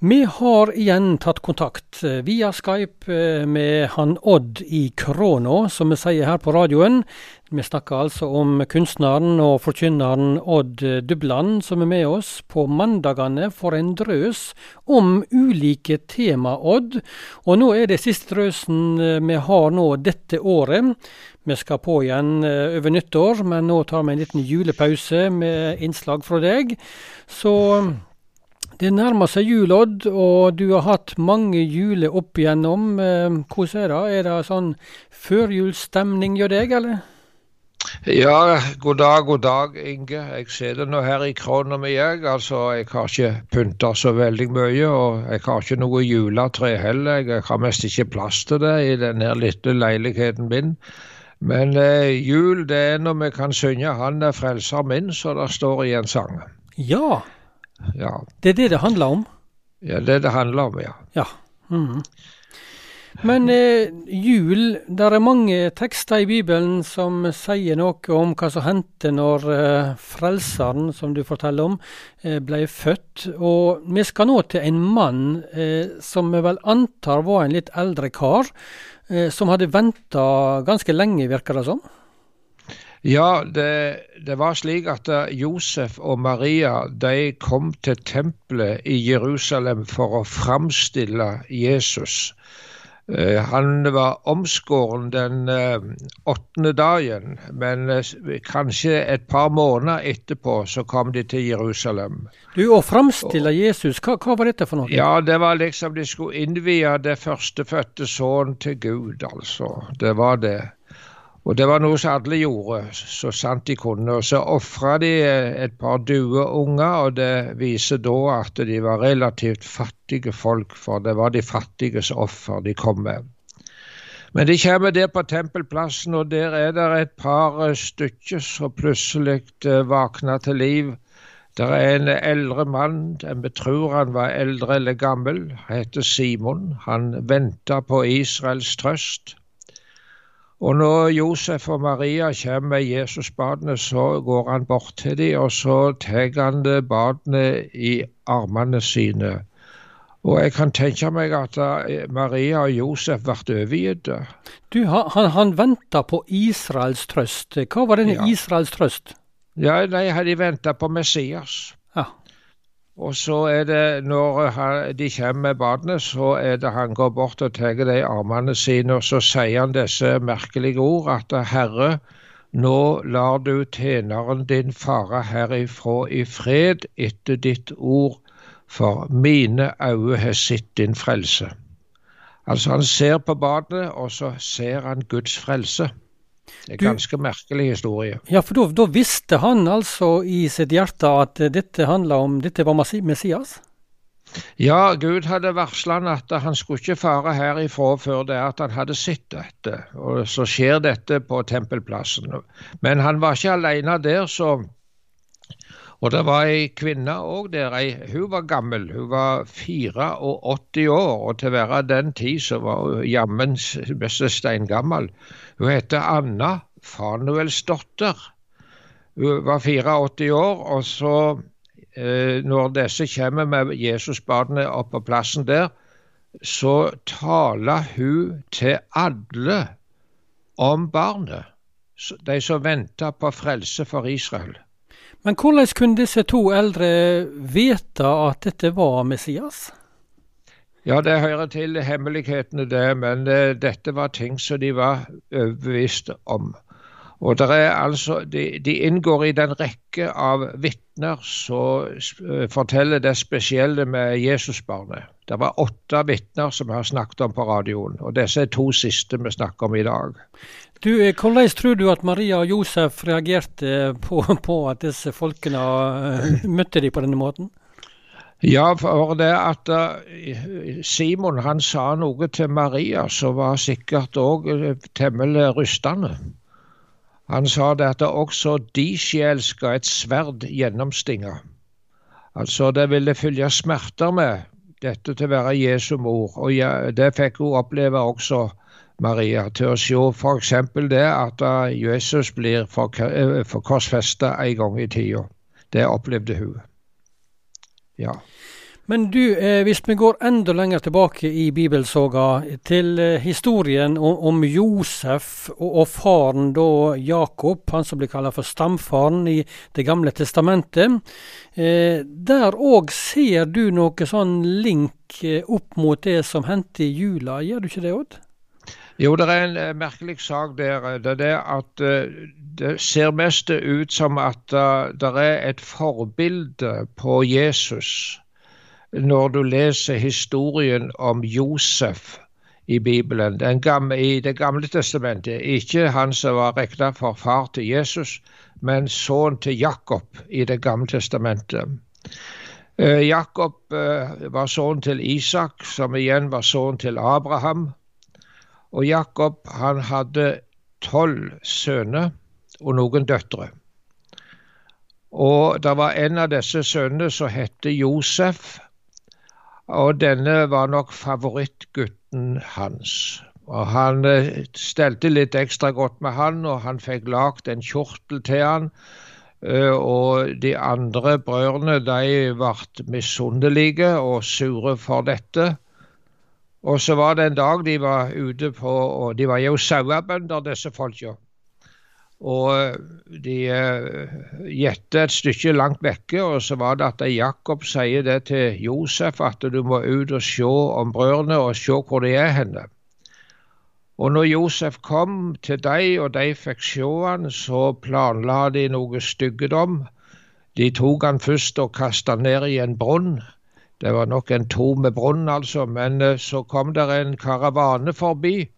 Vi har igjen tatt kontakt eh, via Skype eh, med han Odd i Kråna, som vi sier her på radioen. Vi snakker altså om kunstneren og forkynneren Odd Dubland, som er med oss på mandagene for en drøs om ulike tema, Odd. Og nå er det siste drøsen eh, vi har nå dette året. Vi skal på igjen over nyttår, men nå tar vi en liten julepause med innslag fra deg. Så det nærmer seg jul, Odd, og du har hatt mange juler opp igjennom. Eh, hvordan er det? Er det sånn førjulsstemning hos deg, eller? Ja, god dag, god dag, Inge. Jeg sitter nå her i krona mi, jeg. Altså, jeg har ikke pynta så veldig mye, og jeg har ikke noe juletre heller. Jeg har mest ikke plass til det i denne lille leiligheten min. Men eh, jul, det er når vi kan synge 'Han er frelser min', så det står i en sang. Ja, ja. Det er det det handler om? Ja, det det handler om, ja. ja. Mm. Men eh, jul Der er mange tekster i Bibelen som sier noe om hva som hendte når eh, Frelseren, som du forteller om, eh, ble født. Og vi skal nå til en mann eh, som vi vel antar var en litt eldre kar, eh, som hadde venta ganske lenge, virker det som? Ja, det, det, var slik at eh, Josef og Maria de kom til tempelet i Jerusalem for å framstille Jesus. Eh, han var omskåren den eh, åttende dagen, men kanskje et par måneder etterpå så kom de til Jerusalem. Du, Å framstille Jesus, hva, hva, var dette for noe? Ja, Det var liksom de skulle innvie det førstefødte sønnen til Gud, altså. Det var det. Og det var noe som alle gjorde, så sant de kunne. Og så ofra de et par dueunger, og det viser da at de var relativt fattige folk, for det var de fattiges offer de kom med. Men de kommer der på tempelplassen, og der er det et par stykker som plutselig eh, våkner til liv. Det er en eldre mann, en betror han var eldre eller gammel, heter Simon. Han venta på Israels trøst. Og når Josef og Maria kommer med Jesusbarnet, så går han bort til dem, og så tar han barnet i armene sine. Og jeg kan tenke meg at eh, Maria og Josef ble overgitt. Du, han, han venta på Israels trøst. Hva var denne ja. Israels trøst? Ja, De hadde venta på Messias. Og så er det, når de kommer med barnet, så er det han går bort og tar de armene sine, og så sier han disse merkelige ord, at Herre, nå lar du tjeneren din fare herifra i fred etter ditt ord, for mine øyne har sett din frelse. Altså, han ser på barnet, og så ser han Guds frelse. Det er en ganske merkelig historie. Ja, for da visste han altså i sitt hjerte at dette handla om Dette var Messias? Ja, Gud hadde varsla han at han skulle ikke fare herifra før det at han hadde sett dette. Og så skjer dette på tempelplassen. Men han var ikke alene der, så og det var ei kvinne òg der. hun var gammel. Hun var 84 år, og til å være den tid så var hun jammen mest steingammel. Hun heter Anna Fanuelsdotter. Hun var 84 år, og så, eh, når disse kommer med Jesusbarnet opp på plassen der, så taler hun til alle om barnet, de som venter på frelse for Israel. Men hvordan kunne disse to eldre vite at dette var Messias? Ja, det hører til hemmelighetene, det, men uh, dette var ting som de var overbevist om. Og altså, de, de, inngår i den rekke av vitner som uh, forteller det spesielle med Jesusbarnet. Det var åtte vitner som vi har snakket om på radioen, og disse er to siste vi snakker om i dag. Du, eh, Hvordan tror du at Maria og Josef reagerte på, på at disse folkene uh, møtte de på denne måten? Ja, for det at Simon han sa noe til Maria som var sikkert òg temmelig rystende. Han sa det at også de sjel skal et sverd gjennomstinge. Altså, det ville følge smerter med dette til å være Jesu mor, og det fikk hun oppleve også Maria til å se f.eks. det at Jesus blir forkorsfesta en gang i tida. Det opplevde hun. Ja. Men du, eh, hvis vi går enda lenger tilbake i bibelsoga, til eh, historien om, Josef og, faren da Jakob, han som blir kalt for stamfaren i Det gamle testamentet. Eh, der òg ser du noe sånn link eh, opp mot det som hendte i jula, gjør du ikke det, Odd? Jo, det er en uh, merkelig sak der. Det er det at uh, det ser mest ut som at det er et forbilde på Jesus når du leser historien om Josef i Bibelen, gamle, i Det gamle testamentet. Ikke han som var regna for far til Jesus, men sønn til Jakob i Det gamle testamentet. Eh, Jakob eh, var sønn til Isak, som igjen var sønn til Abraham. Og Jakob han hadde tolv sønner og noen døtre. Og det var en av disse sønnene som het Josef. Og denne var nok favorittgutten hans. Og Han eh, stelte litt ekstra godt med han, og han fikk lagd en kjortel til han. Eh, og de andre brødrene de ble misunnelige og sure for dette. Og så var det en dag de var ute på og De var jo sauebønder, disse folka. Og eh, de uh, gjette et stykke langt vekke, og så var det at Jakob sier det til Josef, at du må ut og se om brødrene og se hvor de er henne. Og når Josef kom til dem, og de fikk se han, så planla de noe styggedom. De tok han først og kasta ned i en brunn. Det var nok en tom brunn, altså, men uh, så kom det en karavane forbi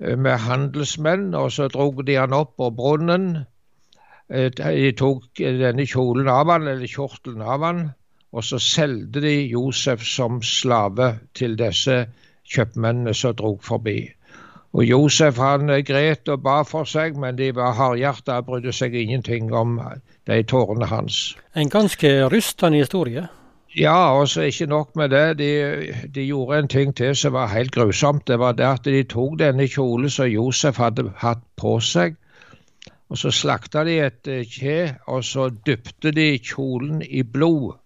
Eh, med handelsmenn, og så drog de han opp på brunnen. Eh, de tok denne kjolen av han, eller kjortelen av han, og så solgte de Josef som slave til disse kjøpmennene som drog forbi. Og Josef han gret og ba for seg, men de var hardhjerta og brydde seg ingenting om de tårene hans. En ganske rystende historie? Ja, og så ikke nok med det. De, de, gjorde en ting til som var helt grusomt. Det var det at de tok denne kjolen som Josef hadde hatt på seg, og så slakta de et eh, kje, og så dypte de kjolen i blod.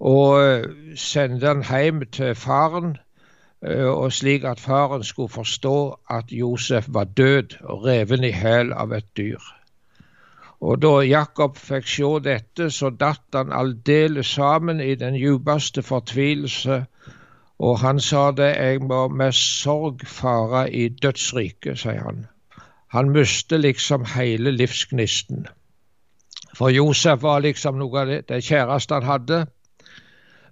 Og eh, sendte den hjem til faren, eh, og slik at faren skulle forstå at Josef var død og reven i hæl av et dyr. Og da Jakob fikk se dette, så datt han aldeles sammen i den djupeste fortvilelse, og han sa det, jeg må med sorg fare i dødsriket, sier han. Han mistet liksom hele livsgnisten. For Josef var liksom noe av det, det kjæreste han hadde.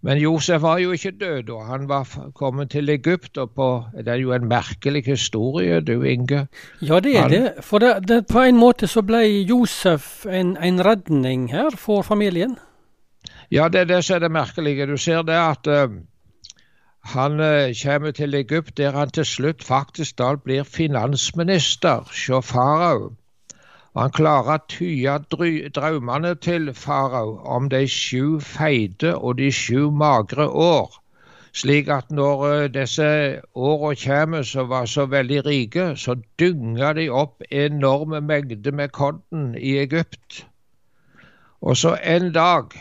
Men Josef var jo ikke død da. Han var kommet til Egypt. og på, Det er jo en merkelig historie, du Inge. Ja, det er han, det. For det, det, på en måte så ble Josef en, en, redning her for familien? Ja, det er det som er det merkelige. Du ser det at uh, han uh, kommer til Egypt, der han til slutt faktisk da blir finansminister hos farao. Og han klarer å tye drømmene til farao om de sju feite og de sju magre år, slik at når eh, disse åra kommer som var så veldig rike, så dynger de opp enorme mengder med korn i Egypt. Og så en dag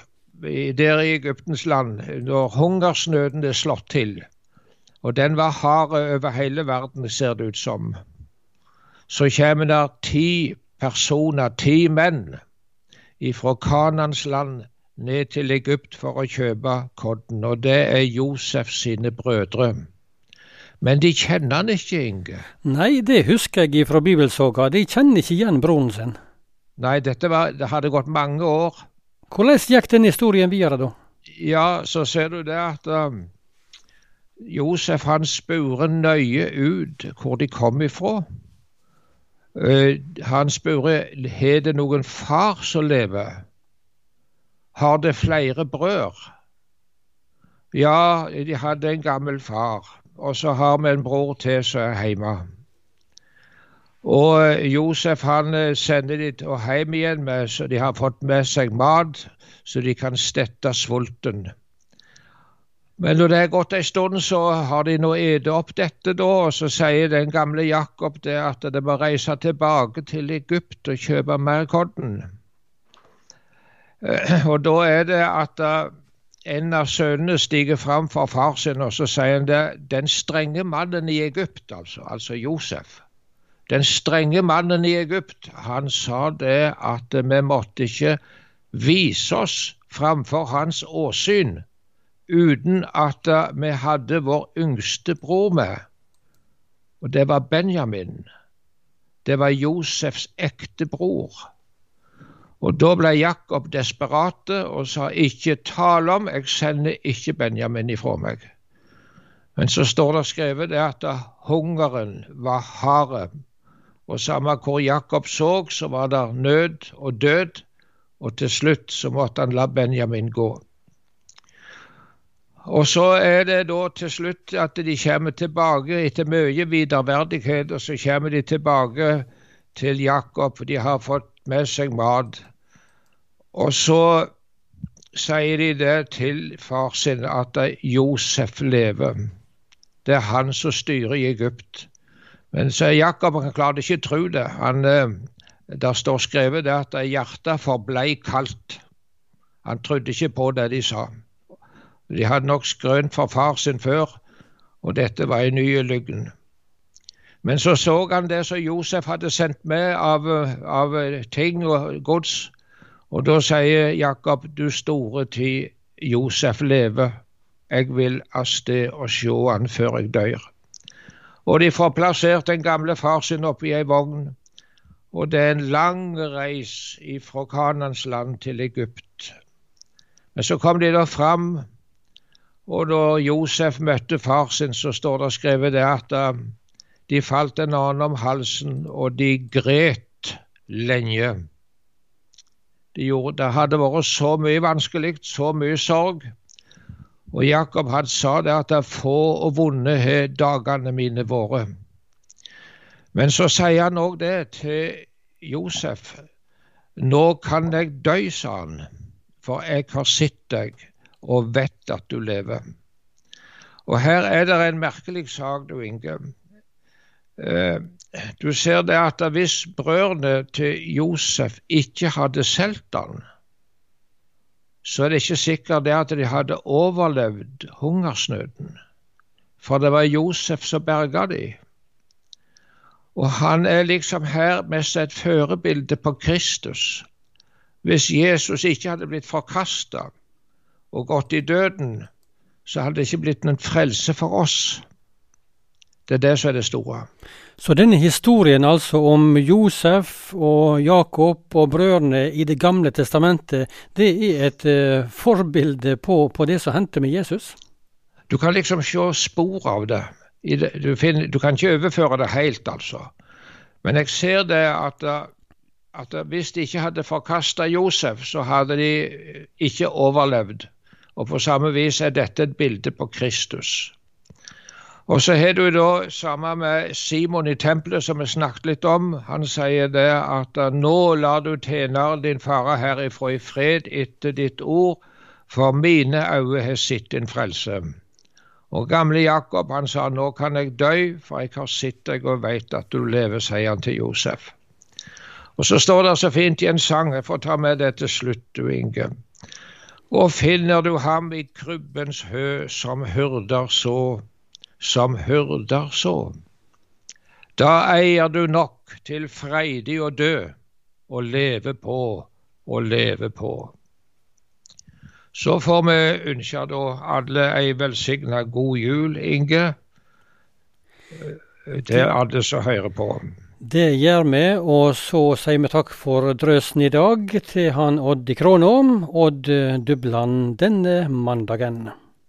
der i Egyptens land, når hungersnøden er slått til, og den var hard over hele verden, ser det ut som, så kommer det ti personer, ti menn, ifra Kanans land ned til Egypt for å kjøpe kodden. Og det er Josef sine brødre. Men de kjenner han ikke, Inge. Nei, det husker jeg fra bibelsoga. De kjenner ikke igjen broren sin. Nei, dette var, det hadde gått mange år. Hvordan gikk den historien videre, da? Ja, så ser du det at um, Josef han spurte nøye ut hvor de kom ifra. Eh, han spør har det noen far som lever. Har det flere brød? Ja, de hadde en gammel far, og så har vi en bror til som er hjemme. Og eh, Josef han eh, sender de hjem igjen, med, så de har fått med seg mat, så de kan stette sulten. Men når det er gått en stund, så har de nå spist opp dette, da, og så sier den gamle Jakob det at de må reise tilbake til Egypt og kjøpe mer korn. Eh, og da er det at uh, en av sønnene stiger fram for far sin, og så sier han det, den strenge mannen i Egypt, altså, altså Josef. Den strenge mannen i Egypt, han sa det at vi måtte ikke vise oss framfor hans åsyn uten at vi hadde vår yngste bror med, og det var Benjamin. Det var Josefs ekte bror. Og Da ble Jakob desperate og sa ikke tale om, jeg sender ikke Benjamin ifra meg. Men så står det skrevet det at hungeren var hard. Og samme hvor Jakob så, så var det nød og død. Og til slutt så måtte han la Benjamin gå. Og så er det da til slutt at de kommer tilbake etter mye viderverdighet, og så kommer de tilbake til Jakob. De har fått med seg mat. Og så sier de det til far sin at Josef lever. Det er han som styrer i Egypt. Men så Jakob han klarte ikke å tro det. Han, eh, der står skrevet det at hjertet forblei kaldt. Han trodde ikke på det de sa. De hadde nok skrønt for far sin før, og dette var en ny løgn. Men så så han det som Josef hadde sendt med av, av ting og gods, og da sier Jakob, du store tid, Josef leve, jeg vil av sted og sjå han før jeg dør. Og de får plassert den gamle far sin oppi ei vogn, og det er en lang reis ifra Kanans land til Egypt. Men så kom de da fram, og da Josef møtte far sin, så står det skrevet det at uh, de falt en annen om halsen, og de gret lenge. Det, gjorde, det hadde vært så mye vanskelig, så mye sorg. Og Jakob han sa det at det er få og vonde har dagene mine vært. Men så sier han òg det til Josef. Nå kan jeg dø, sa han, for jeg har sett deg og vet at du lever. Og her er det en merkelig sak, du Inge. Eh, du ser det at hvis brødrene til Josef ikke hadde solgt han, så er det ikke sikkert det at de hadde overlevd hungersnøden. For det var Josef som berga de. Og han er liksom her mest et førebilde på Kristus. Hvis Jesus ikke hadde blitt forkasta og gått i døden, så hadde det ikke blitt noen frelse for oss. Det er det som er det store. Så denne historien altså om Josef og Jakob og brødrene i Det gamle testamentet, det er et uh, forbilde på, på, det som hendte med Jesus? Du kan liksom se spor av det. Du, finner, du, kan ikke overføre det helt, altså. Men jeg ser det at, at hvis de ikke hadde forkasta Josef, så hadde de ikke overlevd. Og på samme vis er dette et bilde på Kristus. Og så har du da samme med Simon i tempelet, som vi snakket litt om. Han sier det at nå lar du tjeneren din fare herifra i fred etter ditt ord, for mine øyne har sett din frelse. Og gamle Jakob han sa nå kan jeg dø, for jeg har sett deg og veit at du lever, sier han til Josef. Og så står det så fint i en sang, jeg får ta med det til slutt, du Inge. Og finner du ham i krybbens hø, som hyrder så, som hyrder så. Da eier du nok til freidig å dø og leve på og leve på. Så får vi ønske da alle ei velsigna god jul, Inge, til alle som hører på. Det gjør vi, og så sier vi takk for drøsen i dag til han Odd i Kråna, Odd Dubland denne mandagen.